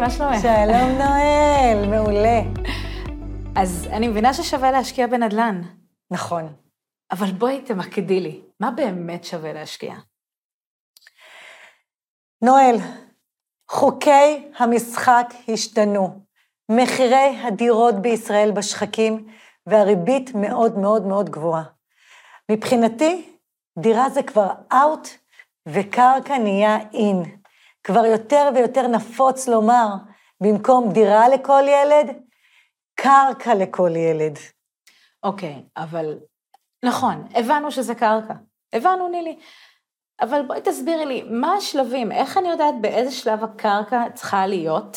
מה שלומך? שלום נואל, מעולה. אז אני מבינה ששווה להשקיע בנדל"ן, נכון. אבל בואי תמקדי לי, מה באמת שווה להשקיע? נואל, חוקי המשחק השתנו. מחירי הדירות בישראל בשחקים, והריבית מאוד מאוד מאוד גבוהה. מבחינתי, דירה זה כבר אאוט, וקרקע נהיה אין. כבר יותר ויותר נפוץ לומר, במקום דירה לכל ילד, קרקע לכל ילד. אוקיי, אבל נכון, הבנו שזה קרקע. הבנו, נילי. אבל בואי תסבירי לי, מה השלבים? איך אני יודעת באיזה שלב הקרקע צריכה להיות,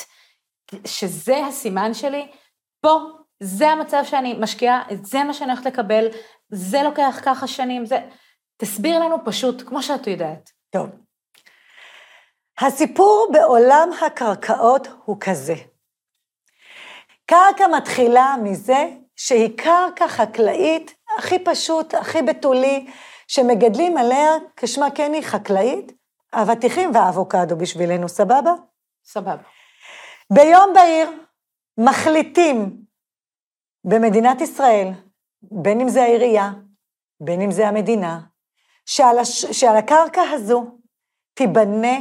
שזה הסימן שלי? פה, זה המצב שאני משקיעה, זה מה שאני הולכת לקבל, זה לוקח ככה שנים, זה... תסביר לנו פשוט, כמו שאת יודעת. טוב. הסיפור בעולם הקרקעות הוא כזה. קרקע מתחילה מזה שהיא קרקע חקלאית הכי פשוט, הכי בתולי, שמגדלים עליה, כשמה כן היא חקלאית, אבטיחים ואבוקדו בשבילנו, סבבה? סבבה. ביום בהיר מחליטים במדינת ישראל, בין אם זה העירייה, בין אם זה המדינה, שעל, הש... שעל הקרקע הזו תיבנה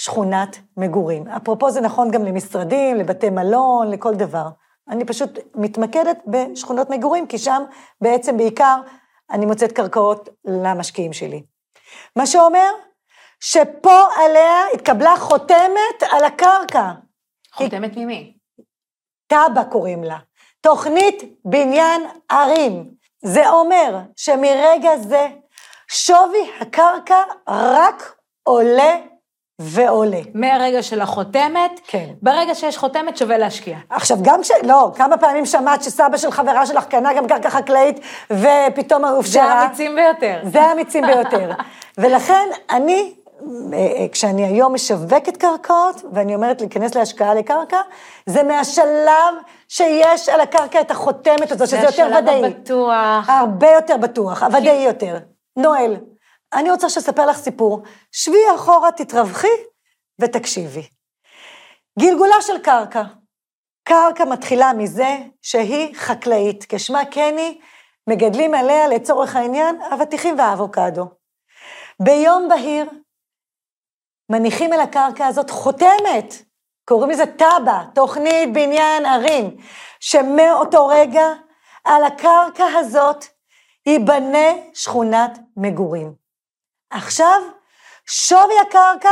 שכונת מגורים. אפרופו זה נכון גם למשרדים, לבתי מלון, לכל דבר. אני פשוט מתמקדת בשכונות מגורים, כי שם בעצם בעיקר אני מוצאת קרקעות למשקיעים שלי. מה שאומר שפה עליה התקבלה חותמת על הקרקע. חותמת ממי? תב"ע קוראים לה. תוכנית בניין ערים. זה אומר שמרגע זה שווי הקרקע רק עולה ועולה. מהרגע של החותמת, כן. ברגע שיש חותמת שווה להשקיע. עכשיו, גם כש... לא, כמה פעמים שמעת שסבא של חברה שלך קנה גם קרקע חקלאית, ופתאום זה הופשרה? האמיצים ביותר. זה האמיצים ביותר. ולכן אני, אה, כשאני היום משווקת קרקעות, ואני אומרת להיכנס להשקעה לקרקע, זה מהשלב שיש על הקרקע את החותמת הזאת, שזה יותר ודאי. זה השלב הבטוח. הרבה יותר בטוח, הוודאי יותר. נואל, אני רוצה שספר לך סיפור. שבי אחורה, תתרווחי ותקשיבי. גלגולה של קרקע. קרקע מתחילה מזה שהיא חקלאית, כשמה כן היא, מגדלים עליה לצורך העניין אבטיחים ואבוקדו. ביום בהיר מניחים על הקרקע הזאת חותמת, קוראים לזה תב"ע, תוכנית בניין ערים, שמאותו רגע על הקרקע הזאת ייבנה שכונת מגורים. עכשיו, שווי הקרקע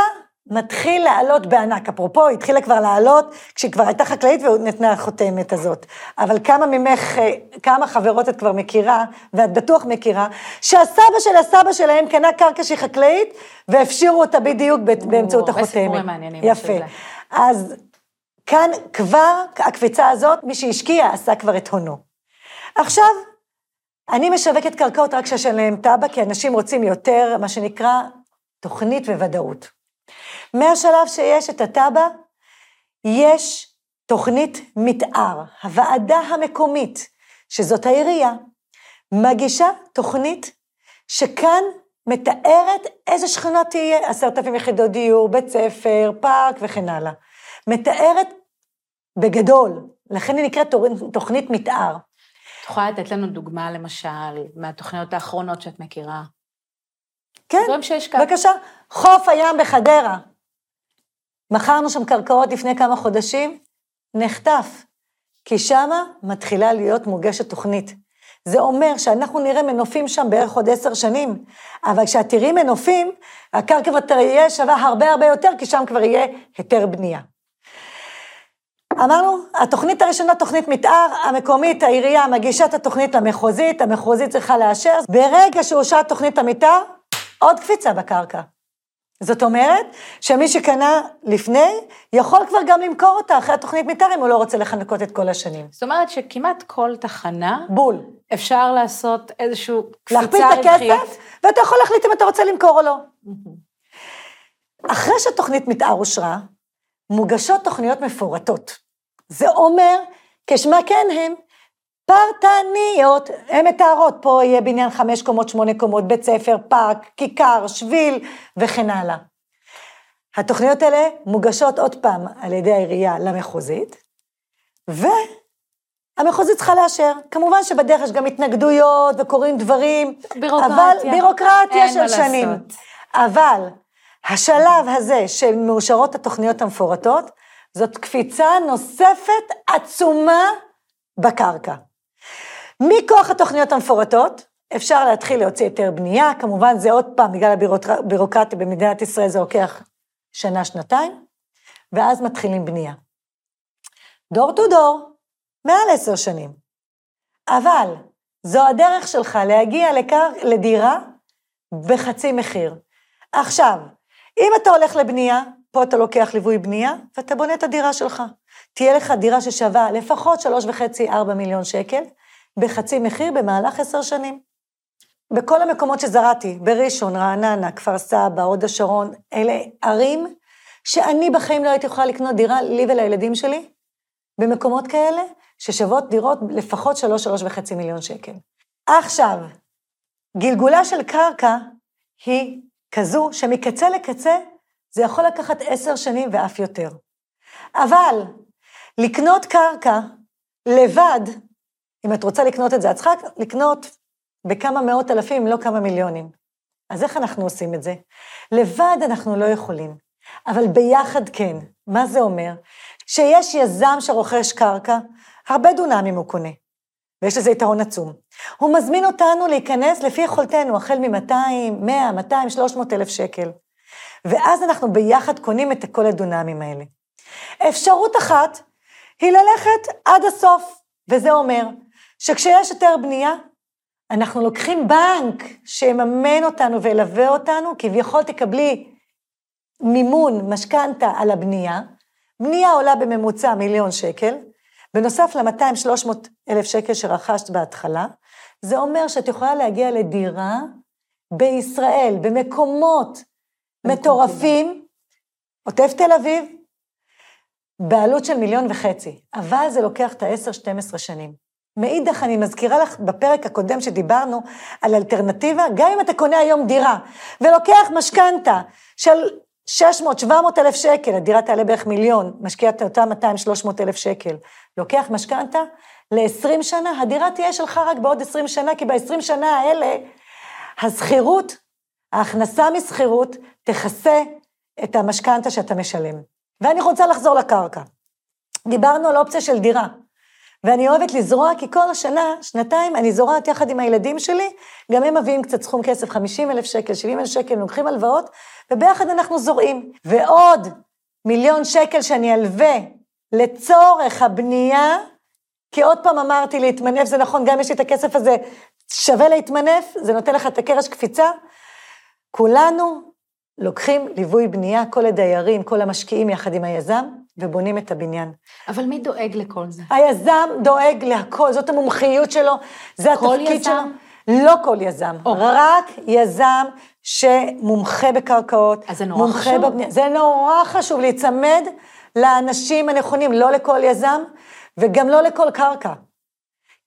מתחיל לעלות בענק. אפרופו, היא התחילה כבר לעלות כשהיא כבר הייתה חקלאית ונתנה החותמת הזאת. אבל כמה ממך, אה, כמה חברות את כבר מכירה, ואת בטוח מכירה, שהסבא של הסבא שלהם קנה קרקע שהיא חקלאית, והפשירו אותה בדיוק באמצעות הרבה החותמת. סיפורים מעניינים יפה. אז כאן כבר, הקפיצה הזאת, מי שהשקיע עשה כבר את הונו. עכשיו, אני משווקת קרקעות רק כשיש עליהן תב"ע, כי אנשים רוצים יותר, מה שנקרא, תוכנית וודאות. מהשלב שיש את התב"ע, יש תוכנית מתאר. הוועדה המקומית, שזאת העירייה, מגישה תוכנית שכאן מתארת איזה שכונה תהיה, עשרת אלפים יחידות דיור, בית ספר, פארק וכן הלאה. מתארת בגדול, לכן היא נקראת תוכנית מתאר. יכולה לתת לנו דוגמה, למשל, מהתוכניות האחרונות שאת מכירה? כן. בבקשה. חוף הים בחדרה. מכרנו שם קרקעות לפני כמה חודשים, נחטף, כי שמה מתחילה להיות מוגשת תוכנית. זה אומר שאנחנו נראה מנופים שם בערך עוד עשר שנים, אבל כשאת תראי מנופים, הקרקע כבר תהיה שווה הרבה הרבה יותר, כי שם כבר יהיה היתר בנייה. אמרנו, התוכנית הראשונה, תוכנית מתאר, המקומית, העירייה מגישה את התוכנית למחוזית, המחוזית צריכה לאשר, ברגע שאושרה תוכנית המתאר, עוד קפיצה בקרקע. זאת אומרת, שמי שקנה לפני, יכול כבר גם למכור אותה אחרי התוכנית מתאר, אם הוא לא רוצה לחנקות את כל השנים. זאת אומרת שכמעט כל תחנה, בול. אפשר לעשות איזשהו להכפיל קפיצה את רווחית. הכסף, ואתה יכול להחליט אם אתה רוצה למכור או לא. אחרי שתוכנית מתאר אושרה, מוגשות תוכניות מפורטות. זה אומר, כשמה כן הם, פרטניות, הן מתארות, פה יהיה בניין חמש קומות, שמונה קומות, בית ספר, פארק, כיכר, שביל וכן הלאה. התוכניות האלה מוגשות עוד פעם על ידי העירייה למחוזית, והמחוזית צריכה לאשר. כמובן שבדרך יש גם התנגדויות וקורים דברים, בירוקרטיה. אבל בירוקרטיה של שנים. לעשות. אבל השלב הזה שמאושרות התוכניות המפורטות, זאת קפיצה נוספת עצומה בקרקע. מכוח התוכניות המפורטות, אפשר להתחיל להוציא היתר בנייה, כמובן זה עוד פעם, בגלל הבירוקרטיה במדינת ישראל זה לוקח שנה, שנתיים, ואז מתחילים בנייה. דור טו דור, מעל עשר שנים. אבל זו הדרך שלך להגיע לקר... לדירה בחצי מחיר. עכשיו, אם אתה הולך לבנייה, פה אתה לוקח ליווי בנייה, ואתה בונה את הדירה שלך. תהיה לך דירה ששווה לפחות שלוש וחצי, ארבע מיליון שקל, בחצי מחיר במהלך עשר שנים. בכל המקומות שזרעתי, בראשון, רעננה, כפר סבא, הוד השרון, אלה ערים שאני בחיים לא הייתי יכולה לקנות דירה, לי ולילדים שלי, במקומות כאלה, ששוות דירות לפחות שלוש, שלוש וחצי מיליון שקל. עכשיו, גלגולה של קרקע היא כזו שמקצה לקצה זה יכול לקחת עשר שנים ואף יותר. אבל לקנות קרקע לבד, אם את רוצה לקנות את זה, את צריכה לקנות בכמה מאות אלפים, לא כמה מיליונים. אז איך אנחנו עושים את זה? לבד אנחנו לא יכולים, אבל ביחד כן. מה זה אומר? שיש יזם שרוכש קרקע, הרבה דונמים הוא קונה, ויש לזה יתרון עצום. הוא מזמין אותנו להיכנס לפי יכולתנו, החל מ-200, 100, 200, 300 אלף שקל. ואז אנחנו ביחד קונים את כל הדונמים האלה. אפשרות אחת היא ללכת עד הסוף, וזה אומר שכשיש היתר בנייה, אנחנו לוקחים בנק שיממן אותנו וילווה אותנו, כביכול תקבלי מימון, משכנתה על הבנייה, בנייה עולה בממוצע מיליון שקל, בנוסף ל-200-300 אלף שקל שרכשת בהתחלה, זה אומר שאת יכולה להגיע לדירה בישראל, במקומות מטורפים, עוטף תל אביב, בעלות של מיליון וחצי, אבל זה לוקח את ה-10-12 שנים. מאידך, אני מזכירה לך בפרק הקודם שדיברנו על אלטרנטיבה, גם אם אתה קונה היום דירה ולוקח משכנתה של 600-700 אלף שקל, הדירה תעלה בערך מיליון, משקיע את אותם 200-300 אלף שקל, לוקח משכנתה ל-20 שנה, הדירה תהיה שלך רק בעוד 20 שנה, כי ב-20 שנה האלה, השכירות, ההכנסה משכירות, תכסה את המשכנתה שאתה משלם. ואני רוצה לחזור לקרקע. דיברנו על אופציה של דירה. ואני אוהבת לזרוע, כי כל השנה, שנתיים, אני זורעת יחד עם הילדים שלי, גם הם מביאים קצת סכום כסף, 50 אלף שקל, 70 אלף שקל, לוקחים הלוואות, וביחד אנחנו זורעים. ועוד מיליון שקל שאני אלווה לצורך הבנייה, כי עוד פעם אמרתי להתמנף, זה נכון, גם יש לי את הכסף הזה, שווה להתמנף, זה נותן לך את הקרש קפיצה. כולנו לוקחים ליווי בנייה, כל הדיירים, כל המשקיעים יחד עם היזם, ובונים את הבניין. אבל מי דואג לכל זה? היזם דואג להכל, זאת המומחיות שלו, זה התפקיד יזם? שלו. לא כל יזם, או. רק יזם שמומחה בקרקעות, אז זה נורא מומחה חשוב. בבנייה. זה נורא חשוב להיצמד לאנשים הנכונים, לא לכל יזם וגם לא לכל קרקע.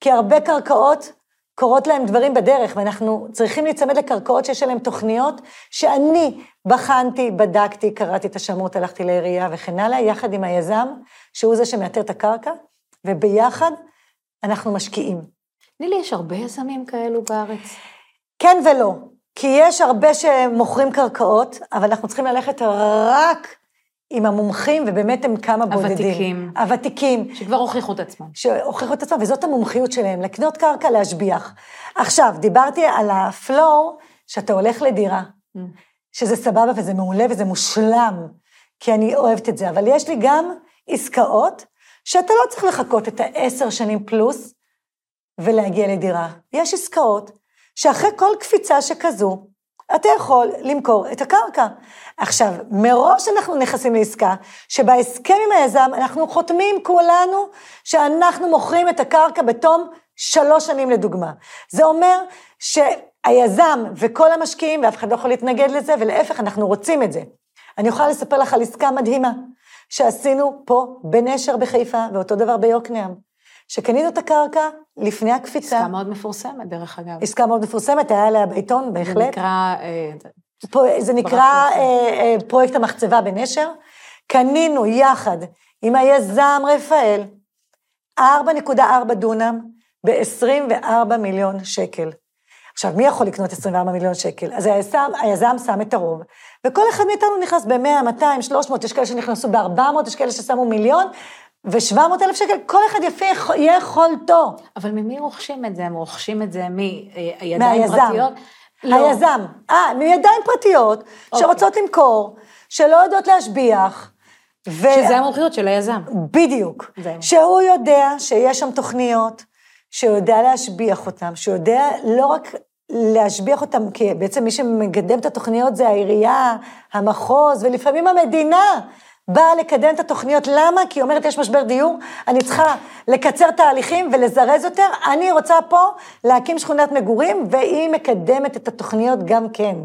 כי הרבה קרקעות קורות להם דברים בדרך, ואנחנו צריכים להיצמד לקרקעות שיש עליהן תוכניות שאני בחנתי, בדקתי, קראתי את השמות, הלכתי לעירייה וכן הלאה, יחד עם היזם, שהוא זה שמאתר את הקרקע, וביחד אנחנו משקיעים. נילי, יש הרבה יזמים כאלו בארץ. כן ולא, כי יש הרבה שמוכרים קרקעות, אבל אנחנו צריכים ללכת רק עם המומחים, ובאמת הם כמה בודדים. הוותיקים. הוותיקים. שכבר הוכיחו את עצמם. שהוכיחו את עצמם, וזאת המומחיות שלהם, לקנות קרקע, להשביח. עכשיו, דיברתי על הפלואו, שאתה הולך לדירה, Mm. שזה סבבה וזה מעולה וזה מושלם, כי אני אוהבת את זה, אבל יש לי גם עסקאות שאתה לא צריך לחכות את העשר שנים פלוס ולהגיע לדירה. יש עסקאות שאחרי כל קפיצה שכזו, אתה יכול למכור את הקרקע. עכשיו, מראש אנחנו נכנסים לעסקה, שבהסכם עם היזם אנחנו חותמים כולנו שאנחנו מוכרים את הקרקע בתום שלוש שנים לדוגמה. זה אומר שהיזם וכל המשקיעים, ואף אחד לא יכול להתנגד לזה, ולהפך, אנחנו רוצים את זה. אני יכולה לספר לך על עסקה מדהימה שעשינו פה בנשר בחיפה, ואותו דבר ביוקנעם, שקנינו את הקרקע לפני הקפיצה. עסקה מאוד מפורסמת, דרך אגב. עסקה מאוד מפורסמת, היה עליה בעיתון, זה בהחלט. נקרא אה, זה נקרא אה, אה, פרויקט המחצבה בנשר. קנינו יחד עם היזם רפאל 4.4 דונם ב-24 מיליון שקל. עכשיו, מי יכול לקנות 24 מיליון שקל? אז היזם, היזם שם את הרוב, וכל אחד מאיתנו נכנס ב-100, 200, 300, יש כאלה שנכנסו ב-400, יש כאלה ששמו מיליון, ו-700 אלף שקל, כל אחד יפה יכולתו. אבל ממי רוכשים את זה? הם רוכשים את זה מידיים מהיזם. פרטיות? לא. היזם. אה, מידיים פרטיות, אוקיי. שרוצות למכור, שלא יודעות להשביח. ו... שזה המומחיות של היזם. בדיוק. שהוא יודע שיש שם תוכניות, שהוא יודע להשביח אותן, שהוא יודע לא רק להשביח אותן, כי בעצם מי שמקדם את התוכניות זה העירייה, המחוז, ולפעמים המדינה באה לקדם את התוכניות. למה? כי היא אומרת, יש משבר דיור, אני צריכה לקצר תהליכים ולזרז יותר, אני רוצה פה להקים שכונת מגורים, והיא מקדמת את התוכניות גם כן.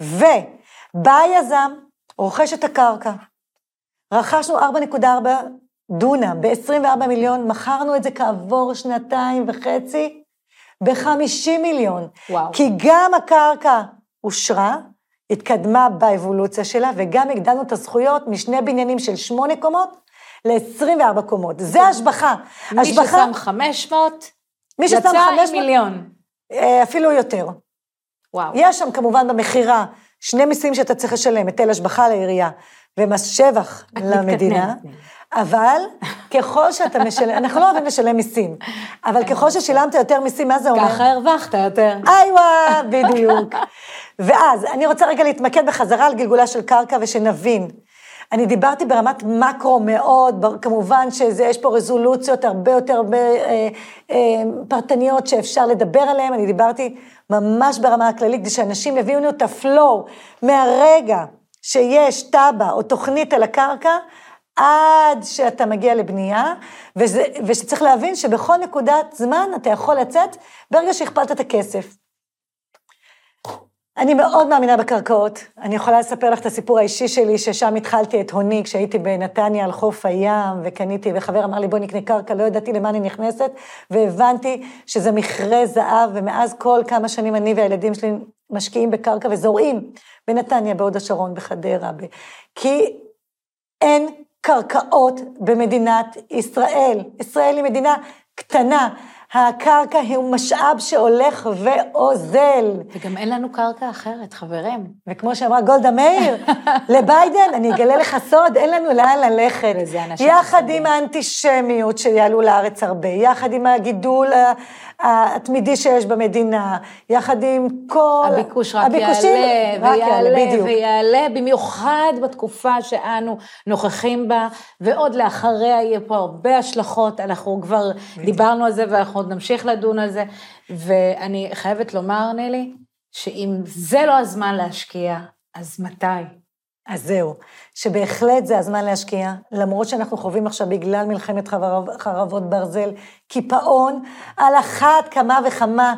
ובא היזם, רוכש את הקרקע, רכשנו 4.4 דונם ב-24 מיליון, מכרנו את זה כעבור שנתיים וחצי ב-50 מיליון. וואו. כי גם הקרקע אושרה, התקדמה באבולוציה שלה, וגם הגדלנו את הזכויות משני בניינים של שמונה קומות ל-24 קומות. זה השבחה. מי ששם 500, מי ששם יצא 500, עם מיליון. אה, אפילו יותר. וואו. יש שם כמובן במכירה שני מיסים שאתה צריך לשלם, היטל השבחה לעירייה ומס שבח למדינה. אבל ככל שאתה משלם, אנחנו לא אוהבים לשלם מיסים, אבל ככל ששילמת יותר מיסים, מה זה אומר? ככה הרווחת יותר. איווה, בדיוק. ואז, אני רוצה רגע להתמקד בחזרה על גלגולה של קרקע ושנבין. אני דיברתי ברמת מקרו מאוד, כמובן שיש פה רזולוציות הרבה יותר הרבה, אה, אה, פרטניות שאפשר לדבר עליהן, אני דיברתי ממש ברמה הכללית, כדי שאנשים יבינו את הפלואו מהרגע שיש תב"ע או תוכנית על הקרקע, עד שאתה מגיע לבנייה, וזה, ושצריך להבין שבכל נקודת זמן אתה יכול לצאת ברגע שהכפלת את הכסף. אני מאוד מאמינה בקרקעות. אני יכולה לספר לך את הסיפור האישי שלי, ששם התחלתי את הוני כשהייתי בנתניה על חוף הים, וקניתי, וחבר אמר לי, בוא נקנה קרקע, לא ידעתי למה אני נכנסת, והבנתי שזה מכרה זהב, ומאז כל כמה שנים אני והילדים שלי משקיעים בקרקע וזורעים בנתניה, בהוד השרון, בחדרה, ב... כי אין קרקעות במדינת ישראל. ישראל היא מדינה קטנה. הקרקע הוא משאב שהולך ואוזל. וגם אין לנו קרקע אחרת, חברים. וכמו שאמרה גולדה מאיר, לביידן, אני אגלה לך סוד, אין לנו לאן ללכת. יחד. עם האנטישמיות שיעלו לארץ הרבה, יחד עם הגידול התמידי שיש במדינה, יחד עם כל... הביקוש רק הביקושים יעלה רק ויעלה בדיוק. ויעלה, במיוחד בתקופה שאנו נוכחים בה, ועוד לאחריה יהיה פה הרבה השלכות, אנחנו כבר דיברנו על זה ואנחנו עוד נמשיך לדון על זה, ואני חייבת לומר, נילי, שאם זה לא הזמן להשקיע, אז מתי? אז זהו, שבהחלט זה הזמן להשקיע, למרות שאנחנו חווים עכשיו בגלל מלחמת חרב, חרבות ברזל, קיפאון, על אחת כמה וכמה,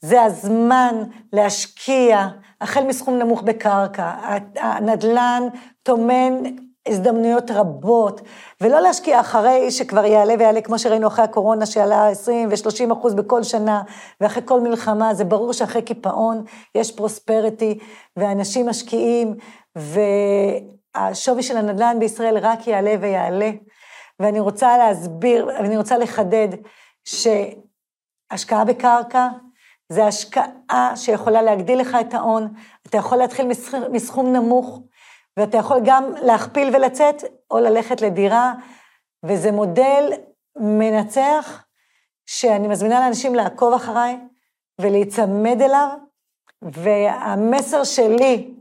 זה הזמן להשקיע, החל מסכום נמוך בקרקע, הנדל"ן טומן הזדמנויות רבות, ולא להשקיע אחרי שכבר יעלה ויעלה, כמו שראינו אחרי הקורונה, שעלה 20 ו-30 אחוז בכל שנה, ואחרי כל מלחמה, זה ברור שאחרי קיפאון יש פרוספריטי, ואנשים משקיעים, והשווי של הנדל"ן בישראל רק יעלה ויעלה. ואני רוצה להסביר, אני רוצה לחדד, שהשקעה בקרקע זה השקעה שיכולה להגדיל לך את ההון, אתה יכול להתחיל מסכ- מסכום נמוך, ואתה יכול גם להכפיל ולצאת, או ללכת לדירה, וזה מודל מנצח, שאני מזמינה לאנשים לעקוב אחריי ולהיצמד אליו, והמסר שלי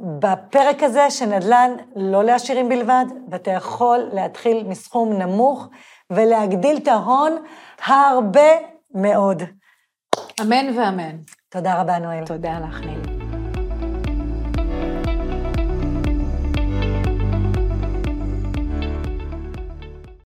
בפרק הזה, שנדל"ן לא לעשירים בלבד, ואתה יכול להתחיל מסכום נמוך ולהגדיל את ההון הרבה מאוד. אמן ואמן. תודה רבה, נואל. תודה לך, נילי.